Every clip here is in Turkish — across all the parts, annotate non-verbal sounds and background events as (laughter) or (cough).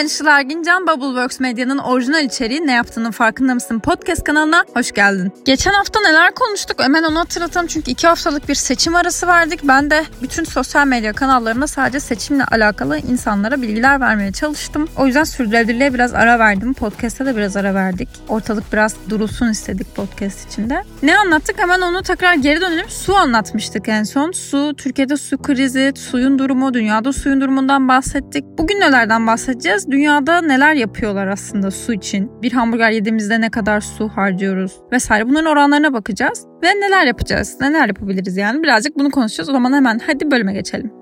Ben Işıl Ergincan. Bubbleworks Medya'nın orijinal içeriği Ne Yaptığının Farkında Mısın podcast kanalına hoş geldin. Geçen hafta neler konuştuk hemen onu hatırlatalım çünkü iki haftalık bir seçim arası verdik. Ben de bütün sosyal medya kanallarında sadece seçimle alakalı insanlara bilgiler vermeye çalıştım. O yüzden sürdürülebilirliğe biraz ara verdim. Podcast'a da biraz ara verdik. Ortalık biraz durulsun istedik podcast içinde. Ne anlattık hemen onu tekrar geri dönelim. Su anlatmıştık en son. Su, Türkiye'de su krizi, suyun durumu, dünyada suyun durumundan bahsettik. Bugün nelerden bahsedeceğiz? Dünyada neler yapıyorlar aslında su için? Bir hamburger yediğimizde ne kadar su harcıyoruz vesaire. Bunların oranlarına bakacağız. Ve neler yapacağız? Neler yapabiliriz yani? Birazcık bunu konuşacağız. O zaman hemen hadi bölüme geçelim.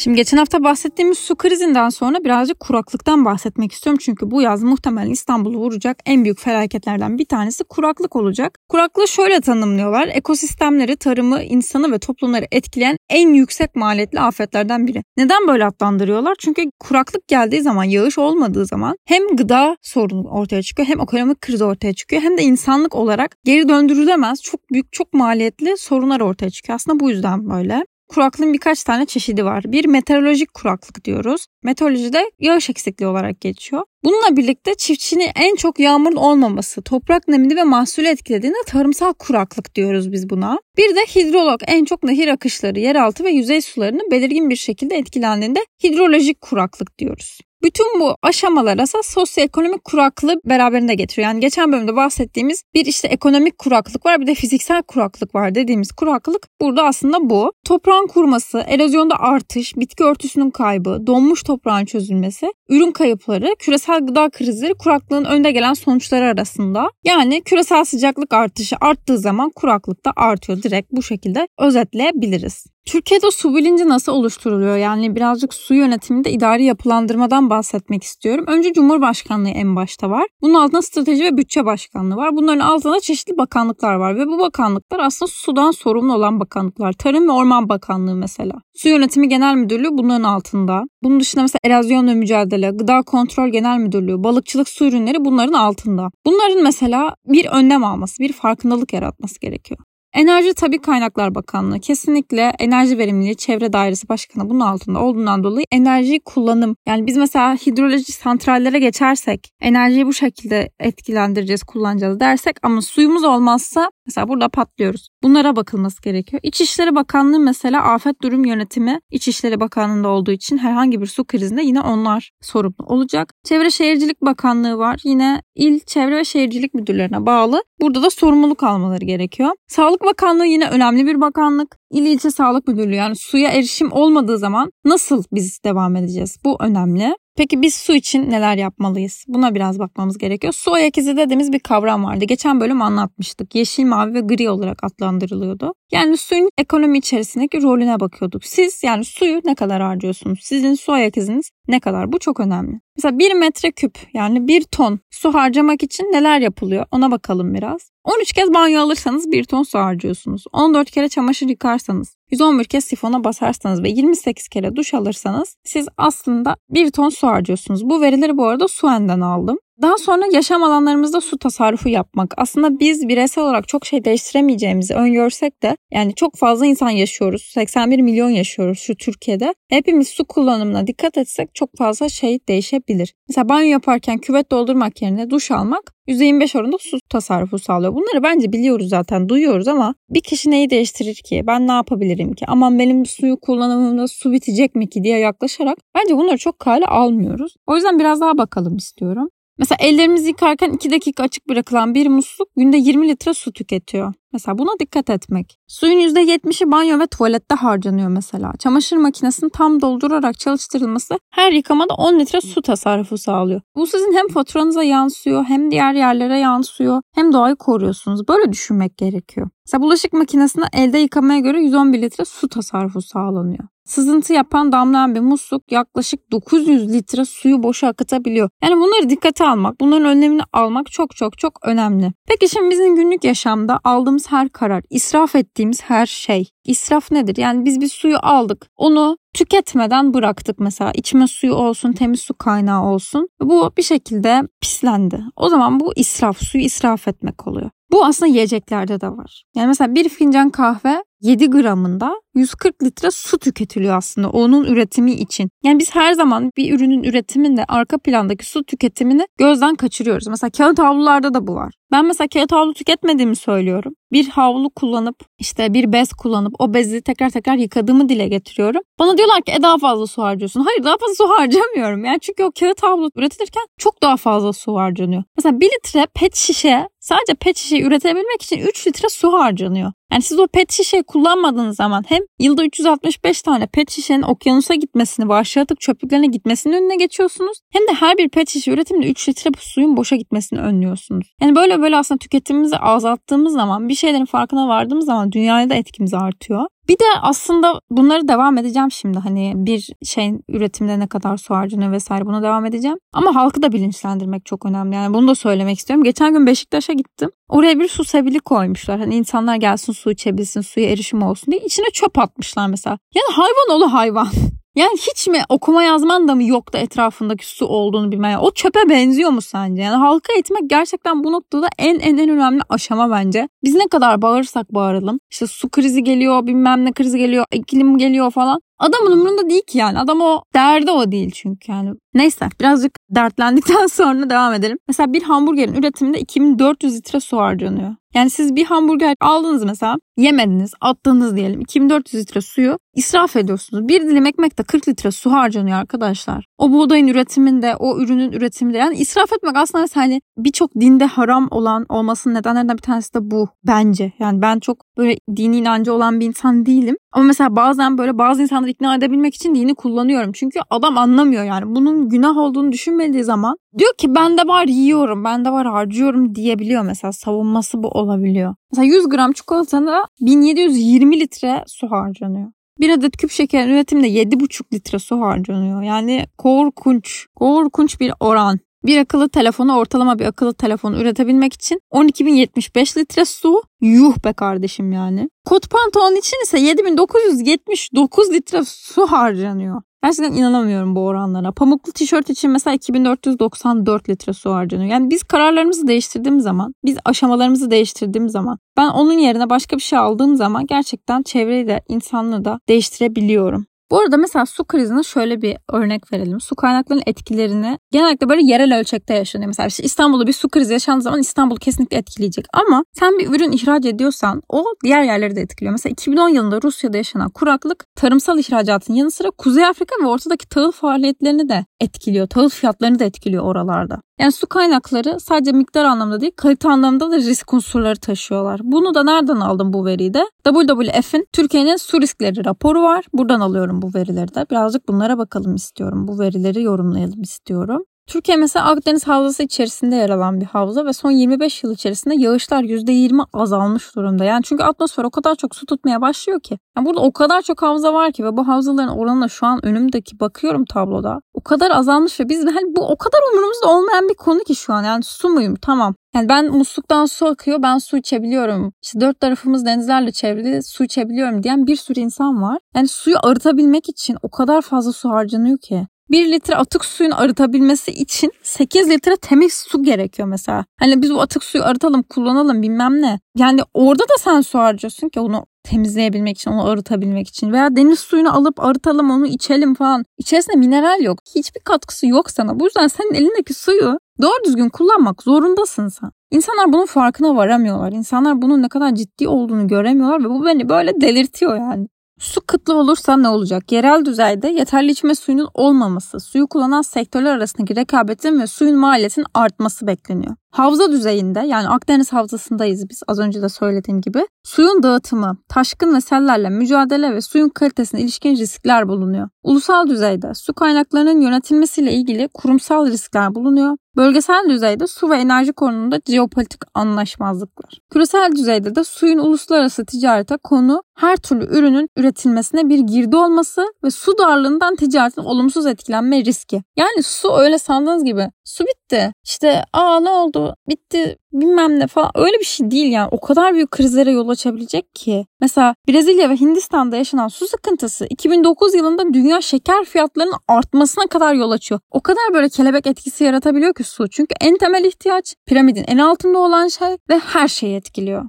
Şimdi geçen hafta bahsettiğimiz su krizinden sonra birazcık kuraklıktan bahsetmek istiyorum. Çünkü bu yaz muhtemelen İstanbul'u vuracak en büyük felaketlerden bir tanesi kuraklık olacak. Kuraklığı şöyle tanımlıyorlar. Ekosistemleri, tarımı, insanı ve toplumları etkileyen en yüksek maliyetli afetlerden biri. Neden böyle adlandırıyorlar? Çünkü kuraklık geldiği zaman, yağış olmadığı zaman hem gıda sorunu ortaya çıkıyor, hem ekonomik kriz ortaya çıkıyor, hem de insanlık olarak geri döndürülemez çok büyük, çok maliyetli sorunlar ortaya çıkıyor. Aslında bu yüzden böyle. Kuraklığın birkaç tane çeşidi var. Bir meteorolojik kuraklık diyoruz. Meteorolojide yağış eksikliği olarak geçiyor. Bununla birlikte çiftçinin en çok yağmurun olmaması, toprak nemini ve mahsulü etkilediğinde tarımsal kuraklık diyoruz biz buna. Bir de hidrolog en çok nehir akışları, yeraltı ve yüzey sularının belirgin bir şekilde etkilendiğinde hidrolojik kuraklık diyoruz. Bütün bu aşamalar aslında sosyoekonomik kuraklığı beraberinde getiriyor. Yani geçen bölümde bahsettiğimiz bir işte ekonomik kuraklık var bir de fiziksel kuraklık var dediğimiz kuraklık burada aslında bu. Toprağın kuruması, erozyonda artış, bitki örtüsünün kaybı, donmuş toprağın çözülmesi, ürün kayıpları, küresel gıda krizleri kuraklığın önde gelen sonuçları arasında. Yani küresel sıcaklık artışı arttığı zaman kuraklık da artıyor. Direkt bu şekilde özetleyebiliriz. Türkiye'de su bilinci nasıl oluşturuluyor? Yani birazcık su yönetiminde idari yapılandırmadan bahsetmek istiyorum. Önce Cumhurbaşkanlığı en başta var. Bunun altında Strateji ve Bütçe Başkanlığı var. Bunların altında çeşitli bakanlıklar var ve bu bakanlıklar aslında sudan sorumlu olan bakanlıklar. Tarım ve Orman Bakanlığı mesela. Su Yönetimi Genel Müdürlüğü bunların altında. Bunun dışında mesela Erozyonla Mücadele, Gıda Kontrol Genel Müdürlüğü, Balıkçılık Su Ürünleri bunların altında. Bunların mesela bir önlem alması, bir farkındalık yaratması gerekiyor. Enerji Tabi Kaynaklar Bakanlığı kesinlikle Enerji Verimliliği Çevre Dairesi Başkanı bunun altında olduğundan dolayı enerji kullanım yani biz mesela hidroloji santrallere geçersek enerjiyi bu şekilde etkilendireceğiz kullanacağız dersek ama suyumuz olmazsa mesela burada patlıyoruz. Bunlara bakılması gerekiyor. İçişleri Bakanlığı mesela afet durum yönetimi İçişleri Bakanlığı'nda olduğu için herhangi bir su krizinde yine onlar sorumlu olacak. Çevre Şehircilik Bakanlığı var. Yine il Çevre ve Şehircilik Müdürlerine bağlı. Burada da sorumluluk almaları gerekiyor. Sağlık Bakanlığı yine önemli bir bakanlık. İl ilçe sağlık müdürlüğü yani suya erişim olmadığı zaman nasıl biz devam edeceğiz? Bu önemli. Peki biz su için neler yapmalıyız? Buna biraz bakmamız gerekiyor. Su ayak izi dediğimiz bir kavram vardı. Geçen bölüm anlatmıştık. Yeşil, mavi ve gri olarak adlandırılıyordu. Yani suyun ekonomi içerisindeki rolüne bakıyorduk. Siz yani suyu ne kadar harcıyorsunuz? Sizin su ayak iziniz ne kadar? Bu çok önemli. Mesela 1 metreküp yani 1 ton su harcamak için neler yapılıyor? Ona bakalım biraz. 13 kez banyo alırsanız 1 ton su harcıyorsunuz. 14 kere çamaşır yıkarsanız, 111 kez sifona basarsanız ve 28 kere duş alırsanız siz aslında 1 ton su harcıyorsunuz. Bu verileri bu arada Suen'den aldım. Daha sonra yaşam alanlarımızda su tasarrufu yapmak. Aslında biz bireysel olarak çok şey değiştiremeyeceğimizi öngörsek de yani çok fazla insan yaşıyoruz. 81 milyon yaşıyoruz şu Türkiye'de. Hepimiz su kullanımına dikkat etsek çok fazla şey değişebilir. Mesela banyo yaparken küvet doldurmak yerine duş almak %25 oranında su tasarrufu sağlıyor. Bunları bence biliyoruz zaten, duyuyoruz ama bir kişi neyi değiştirir ki? Ben ne yapabilirim ki? Aman benim suyu kullanımımda su bitecek mi ki diye yaklaşarak bence bunları çok kale almıyoruz. O yüzden biraz daha bakalım istiyorum. Mesela ellerimizi yıkarken 2 dakika açık bırakılan bir musluk günde 20 litre su tüketiyor. Mesela buna dikkat etmek. Suyun %70'i banyo ve tuvalette harcanıyor mesela. Çamaşır makinesini tam doldurarak çalıştırılması her yıkamada 10 litre su tasarrufu sağlıyor. Bu sizin hem faturanıza yansıyor hem diğer yerlere yansıyor hem doğayı koruyorsunuz. Böyle düşünmek gerekiyor. Mesela bulaşık makinesinde elde yıkamaya göre 111 litre su tasarrufu sağlanıyor. Sızıntı yapan damlayan bir musluk yaklaşık 900 litre suyu boşa akıtabiliyor. Yani bunları dikkate almak, bunların önlemini almak çok çok çok önemli. Peki şimdi bizim günlük yaşamda aldığımız her karar, israf ettiğimiz her şey. İsraf nedir? Yani biz bir suyu aldık. Onu tüketmeden bıraktık mesela. içme suyu olsun, temiz su kaynağı olsun. Bu bir şekilde pislendi. O zaman bu israf, suyu israf etmek oluyor. Bu aslında yiyeceklerde de var. Yani mesela bir fincan kahve 7 gramında 140 litre su tüketiliyor aslında onun üretimi için. Yani biz her zaman bir ürünün üretiminde arka plandaki su tüketimini gözden kaçırıyoruz. Mesela kağıt havlularda da bu var. Ben mesela kağıt havlu tüketmediğimi söylüyorum. Bir havlu kullanıp işte bir bez kullanıp o bezi tekrar tekrar yıkadığımı dile getiriyorum. Bana diyorlar ki e daha fazla su harcıyorsun. Hayır daha fazla su (laughs) harcamıyorum. Yani çünkü o kağıt havlu üretilirken çok daha fazla su harcanıyor. Mesela 1 litre pet şişe sadece pet şişe üretebilmek için 3 litre su harcanıyor. Yani siz o pet şişeyi kullanmadığınız zaman hem yılda 365 tane pet şişenin okyanusa gitmesini, vahşi atık çöplüklerine gitmesinin önüne geçiyorsunuz. Hem de her bir pet şişe üretiminde 3 litre suyun boşa gitmesini önlüyorsunuz. Yani böyle böyle aslında tüketimimizi azalttığımız zaman, bir şeylerin farkına vardığımız zaman dünyaya da etkimiz artıyor. Bir de aslında bunları devam edeceğim şimdi hani bir şeyin üretimde ne kadar su harcanıyor vesaire buna devam edeceğim. Ama halkı da bilinçlendirmek çok önemli yani bunu da söylemek istiyorum. Geçen gün Beşiktaş'a gittim. Oraya bir su sebili koymuşlar. Hani insanlar gelsin su içebilsin, suya erişim olsun diye. içine çöp atmışlar mesela. Yani hayvan oğlu hayvan. (laughs) Yani hiç mi okuma yazman da mı yok da etrafındaki su olduğunu bilmeye? O çöpe benziyor mu sence? Yani halka eğitmek gerçekten bu noktada en en en önemli aşama bence. Biz ne kadar bağırırsak bağıralım. İşte su krizi geliyor, bilmem ne krizi geliyor, iklim geliyor falan. Adamın umurunda değil ki yani. Adam o derdi o değil çünkü yani. Neyse birazcık dertlendikten (laughs) sonra devam edelim. Mesela bir hamburgerin üretiminde 2400 litre su harcanıyor. Yani siz bir hamburger aldınız mesela yemediniz attınız diyelim 2400 litre suyu israf ediyorsunuz. Bir dilim ekmekte 40 litre su harcanıyor arkadaşlar. O buğdayın üretiminde o ürünün üretiminde yani israf etmek aslında hani birçok dinde haram olan olmasının nedenlerinden bir tanesi de bu bence. Yani ben çok böyle dini inancı olan bir insan değilim. Ama mesela bazen böyle bazı insanları ikna edebilmek için dini kullanıyorum. Çünkü adam anlamıyor yani. Bunun günah olduğunu düşünmediği zaman diyor ki ben de var yiyorum, ben de var harcıyorum diyebiliyor mesela. Savunması bu olabiliyor. Mesela 100 gram çikolatada 1720 litre su harcanıyor. Bir adet küp şekerin üretiminde 7,5 litre su harcanıyor. Yani korkunç, korkunç bir oran. Bir akıllı telefonu ortalama bir akıllı telefonu üretebilmek için 12.075 litre su. Yuh be kardeşim yani. Kot pantolon için ise 7979 litre su harcanıyor. Gerçekten inanamıyorum bu oranlara. Pamuklu tişört için mesela 2494 litre su harcanıyor. Yani biz kararlarımızı değiştirdiğimiz zaman, biz aşamalarımızı değiştirdiğimiz zaman, ben onun yerine başka bir şey aldığım zaman gerçekten çevreyi de insanlığı da değiştirebiliyorum. Bu arada mesela su krizine şöyle bir örnek verelim. Su kaynaklarının etkilerini genellikle böyle yerel ölçekte yaşanıyor. Mesela işte İstanbul'da bir su krizi yaşandığı zaman İstanbul kesinlikle etkileyecek. Ama sen bir ürün ihraç ediyorsan o diğer yerleri de etkiliyor. Mesela 2010 yılında Rusya'da yaşanan kuraklık tarımsal ihracatın yanı sıra Kuzey Afrika ve ortadaki tahıl faaliyetlerini de etkiliyor. Tahıl fiyatlarını da etkiliyor oralarda. Yani su kaynakları sadece miktar anlamda değil kalite anlamda da risk unsurları taşıyorlar. Bunu da nereden aldım bu veriyi de? WWF'in Türkiye'nin su riskleri raporu var. Buradan alıyorum bu verileri de. Birazcık bunlara bakalım istiyorum. Bu verileri yorumlayalım istiyorum. Türkiye mesela Akdeniz Havzası içerisinde yer alan bir havza ve son 25 yıl içerisinde yağışlar %20 azalmış durumda. Yani çünkü atmosfer o kadar çok su tutmaya başlıyor ki. Yani burada o kadar çok havza var ki ve bu havzaların oranına şu an önümdeki bakıyorum tabloda. O kadar azalmış ve biz hani bu o kadar umurumuzda olmayan bir konu ki şu an. Yani su muyum? Tamam. Yani ben musluktan su akıyor ben su içebiliyorum. İşte dört tarafımız denizlerle çevrili su içebiliyorum diyen bir sürü insan var. Yani suyu arıtabilmek için o kadar fazla su harcanıyor ki. 1 litre atık suyun arıtabilmesi için 8 litre temiz su gerekiyor mesela. Hani biz bu atık suyu arıtalım kullanalım bilmem ne. Yani orada da sen su harcıyorsun ki onu temizleyebilmek için, onu arıtabilmek için. Veya deniz suyunu alıp arıtalım onu içelim falan. İçerisinde mineral yok. Hiçbir katkısı yok sana. Bu yüzden senin elindeki suyu doğru düzgün kullanmak zorundasın sen. İnsanlar bunun farkına varamıyorlar. İnsanlar bunun ne kadar ciddi olduğunu göremiyorlar ve bu beni böyle delirtiyor yani. Su kıtlığı olursa ne olacak? Yerel düzeyde yeterli içme suyunun olmaması, suyu kullanan sektörler arasındaki rekabetin ve suyun maliyetinin artması bekleniyor. Havza düzeyinde yani Akdeniz havzasındayız biz az önce de söylediğim gibi. Suyun dağıtımı, taşkın ve sellerle mücadele ve suyun kalitesine ilişkin riskler bulunuyor. Ulusal düzeyde su kaynaklarının yönetilmesiyle ilgili kurumsal riskler bulunuyor. Bölgesel düzeyde su ve enerji konusunda jeopolitik anlaşmazlıklar. Küresel düzeyde de suyun uluslararası ticarete konu her türlü ürünün üretilmesine bir girdi olması ve su darlığından ticaretin olumsuz etkilenme riski. Yani su öyle sandığınız gibi su bitti. İşte aa ne oldu bitti bilmem ne falan öyle bir şey değil yani. O kadar büyük krizlere yol açabilecek ki. Mesela Brezilya ve Hindistan'da yaşanan su sıkıntısı 2009 yılında dünya şeker fiyatlarının artmasına kadar yol açıyor. O kadar böyle kelebek etkisi yaratabiliyor ki su. Çünkü en temel ihtiyaç piramidin en altında olan şey ve her şeyi etkiliyor.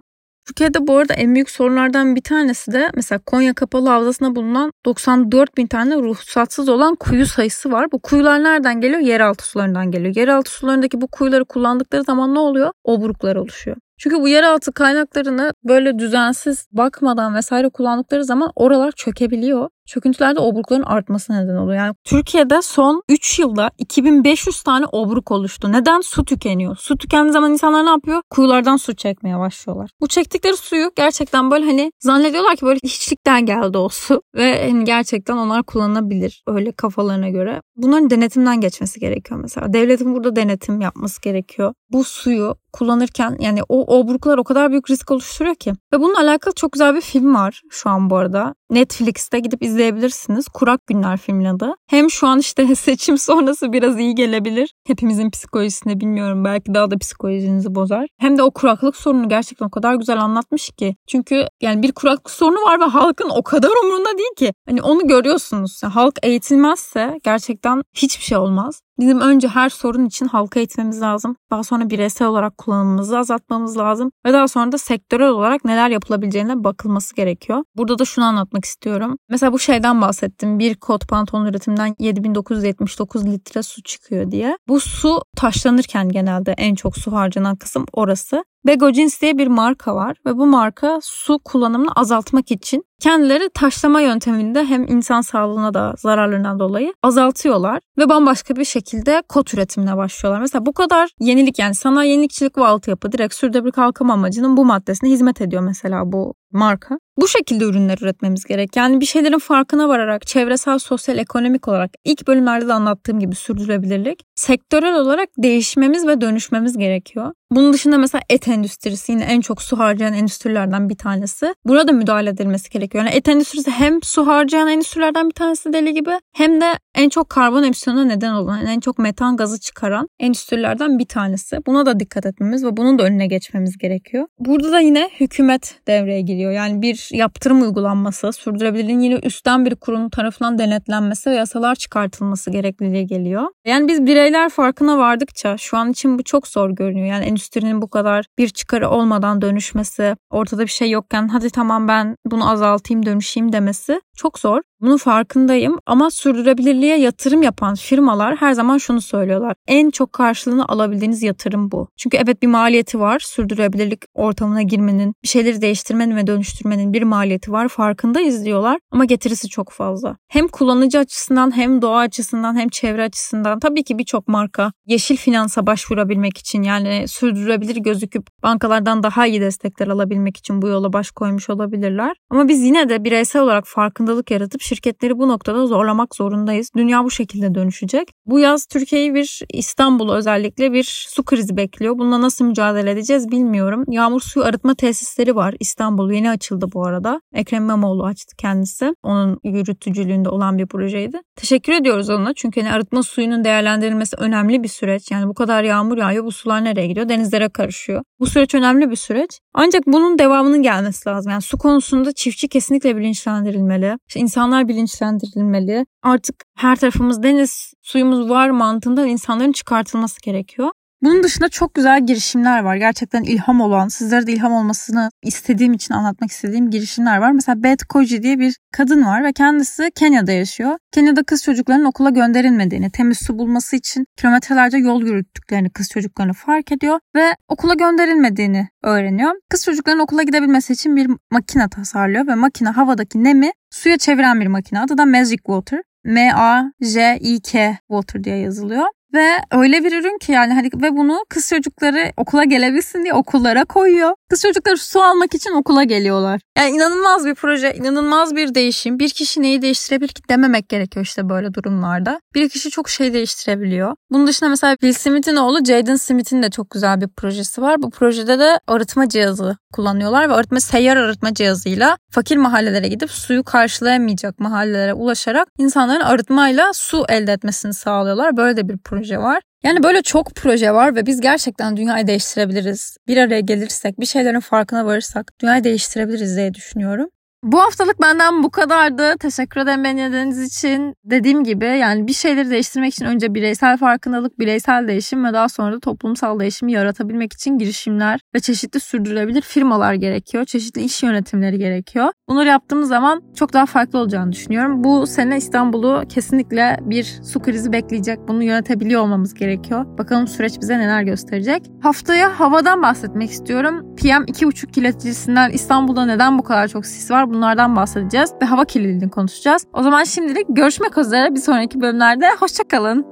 Türkiye'de bu arada en büyük sorunlardan bir tanesi de mesela Konya Kapalı Havzası'nda bulunan 94 bin tane ruhsatsız olan kuyu sayısı var. Bu kuyular nereden geliyor? Yeraltı sularından geliyor. Yeraltı sularındaki bu kuyuları kullandıkları zaman ne oluyor? Obruklar oluşuyor. Çünkü bu yeraltı kaynaklarını böyle düzensiz bakmadan vesaire kullandıkları zaman oralar çökebiliyor. Çöküntülerde obrukların artması neden oluyor. Yani Türkiye'de son 3 yılda 2500 tane obruk oluştu. Neden? Su tükeniyor. Su tükendiği zaman insanlar ne yapıyor? Kuyulardan su çekmeye başlıyorlar. Bu çektikleri suyu gerçekten böyle hani zannediyorlar ki böyle hiçlikten geldi o su. (laughs) Ve hani gerçekten onlar kullanılabilir öyle kafalarına göre. Bunların denetimden geçmesi gerekiyor mesela. Devletin burada denetim yapması gerekiyor. Bu suyu kullanırken yani o obruklar o kadar büyük risk oluşturuyor ki. Ve bununla alakalı çok güzel bir film var şu an bu arada. Netflix'te gidip izleyebilirsiniz. Kurak Günler filmin adı. Hem şu an işte (laughs) seçim sonrası biraz iyi gelebilir. Hepimizin psikolojisini bilmiyorum. Belki daha da psikolojinizi bozar. Hem de o kuraklık sorunu gerçekten o kadar güzel anlatmış ki. Çünkü yani bir kuraklık sorunu var ve halkın o kadar umurunda değil ki. Hani onu görüyorsunuz. Yani halk eğitilmezse gerçekten hiçbir şey olmaz. Bizim önce her sorun için halka eğitmemiz lazım. Daha sonra bireysel olarak kullanımımızı azaltmamız lazım. Ve daha sonra da sektörel olarak neler yapılabileceğine bakılması gerekiyor. Burada da şunu anlatmak istiyorum. Mesela bu şeyden bahsettim. Bir kot pantolon üretiminden 7979 litre su çıkıyor diye. Bu su taşlanırken genelde en çok su harcanan kısım orası. Bego Jeans diye bir marka var ve bu marka su kullanımını azaltmak için kendileri taşlama yönteminde hem insan sağlığına da zararlarından dolayı azaltıyorlar ve bambaşka bir şekilde kot üretimine başlıyorlar. Mesela bu kadar yenilik yani sanayi yenilikçilik ve altyapı direkt sürdürülebilir kalkınma amacının bu maddesine hizmet ediyor mesela bu marka. Bu şekilde ürünler üretmemiz gerek. Yani bir şeylerin farkına vararak çevresel, sosyal, ekonomik olarak ilk bölümlerde de anlattığım gibi sürdürülebilirlik sektörel olarak değişmemiz ve dönüşmemiz gerekiyor. Bunun dışında mesela et endüstrisi yine en çok su harcayan endüstrilerden bir tanesi. Burada müdahale edilmesi gerekiyor. Yani et endüstrisi hem su harcayan endüstrilerden bir tanesi deli gibi hem de en çok karbon emisyonuna neden olan, yani en çok metan gazı çıkaran endüstrilerden bir tanesi. Buna da dikkat etmemiz ve bunun da önüne geçmemiz gerekiyor. Burada da yine hükümet devreye giriyor. Yani bir yaptırım uygulanması, sürdürülebilirliğin yine üstten bir kurum tarafından denetlenmesi ve yasalar çıkartılması gerekliliği geliyor. Yani biz bireyler farkına vardıkça şu an için bu çok zor görünüyor. Yani endüstrinin bu kadar bir çıkarı olmadan dönüşmesi, ortada bir şey yokken hadi tamam ben bunu azaltayım dönüşeyim. demesi çok zor. Bunun farkındayım ama sürdürülebilirliğe yatırım yapan firmalar her zaman şunu söylüyorlar. En çok karşılığını alabildiğiniz yatırım bu. Çünkü evet bir maliyeti var. Sürdürülebilirlik ortamına girmenin, bir şeyleri değiştirmenin ve dönüştürmenin bir maliyeti var. Farkındayız diyorlar ama getirisi çok fazla. Hem kullanıcı açısından hem doğa açısından hem çevre açısından tabii ki birçok marka yeşil finansa başvurabilmek için yani sürdürülebilir gözüküp bankalardan daha iyi destekler alabilmek için bu yola baş koymuş olabilirler. Ama biz yine de bireysel olarak farkındalık yaratıp şirketleri bu noktada zorlamak zorundayız. Dünya bu şekilde dönüşecek. Bu yaz Türkiye'yi bir İstanbul'u özellikle bir su krizi bekliyor. Bununla nasıl mücadele edeceğiz bilmiyorum. Yağmur suyu arıtma tesisleri var. İstanbul yeni açıldı bu arada. Ekrem İmamoğlu açtı kendisi. Onun yürütücülüğünde olan bir projeydi. Teşekkür ediyoruz ona çünkü hani arıtma suyunun değerlendirilmesi önemli bir süreç. Yani bu kadar yağmur yağıyor bu sular nereye gidiyor? Denizlere karışıyor. Bu süreç önemli bir süreç. Ancak bunun devamının gelmesi lazım. Yani su konusunda çiftçi kesinlikle bilinçlendirilmeli. İşte insanlar bilinçlendirilmeli. Artık her tarafımız deniz, suyumuz var mantığından insanların çıkartılması gerekiyor. Bunun dışında çok güzel girişimler var. Gerçekten ilham olan, sizlere de ilham olmasını istediğim için anlatmak istediğim girişimler var. Mesela Beth Koji diye bir kadın var ve kendisi Kenya'da yaşıyor. Kenya'da kız çocukların okula gönderilmediğini, temiz su bulması için kilometrelerce yol yürüttüklerini kız çocuklarını fark ediyor ve okula gönderilmediğini öğreniyor. Kız çocukların okula gidebilmesi için bir makine tasarlıyor ve makine havadaki nemi suya çeviren bir makine. Adı da Magic Water. M-A-J-I-K Water diye yazılıyor. Ve öyle bir ürün ki yani hani ve bunu kız çocukları okula gelebilsin diye okullara koyuyor. Kız çocukları su almak için okula geliyorlar. Yani inanılmaz bir proje, inanılmaz bir değişim. Bir kişi neyi değiştirebilir ki dememek gerekiyor işte böyle durumlarda. Bir kişi çok şey değiştirebiliyor. Bunun dışında mesela Bill Smith'in oğlu Jaden Smith'in de çok güzel bir projesi var. Bu projede de arıtma cihazı kullanıyorlar ve arıtma seyyar arıtma cihazıyla fakir mahallelere gidip suyu karşılayamayacak mahallelere ulaşarak insanların arıtmayla su elde etmesini sağlıyorlar. Böyle de bir proje var. Yani böyle çok proje var ve biz gerçekten dünyayı değiştirebiliriz. Bir araya gelirsek, bir şeylerin farkına varırsak dünyayı değiştirebiliriz diye düşünüyorum. Bu haftalık benden bu kadardı. Teşekkür ederim beni dinlediğiniz için. Dediğim gibi yani bir şeyleri değiştirmek için önce bireysel farkındalık, bireysel değişim ve daha sonra da toplumsal değişimi yaratabilmek için girişimler ve çeşitli sürdürülebilir firmalar gerekiyor. Çeşitli iş yönetimleri gerekiyor. Bunları yaptığımız zaman çok daha farklı olacağını düşünüyorum. Bu sene İstanbul'u kesinlikle bir su krizi bekleyecek. Bunu yönetebiliyor olmamız gerekiyor. Bakalım süreç bize neler gösterecek. Haftaya havadan bahsetmek istiyorum. PM 2,5 kilometresinden İstanbul'da neden bu kadar çok sis var? Bunlardan bahsedeceğiz ve hava kirliliğini konuşacağız. O zaman şimdilik görüşmek üzere bir sonraki bölümlerde. Hoşçakalın.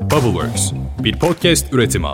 Bubbleworks bir podcast üretimi.